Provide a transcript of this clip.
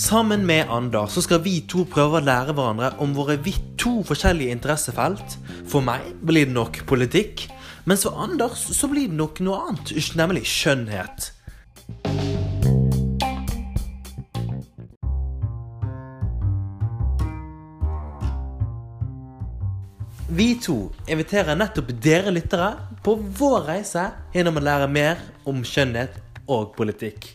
Sammen med Anders så skal vi to prøve å lære hverandre om våre vidt to forskjellige interessefelt. For meg blir det nok politikk, mens for Anders så blir det nok noe annet, nemlig skjønnhet. Vi to inviterer nettopp dere lyttere på vår reise gjennom å lære mer om skjønnhet og politikk.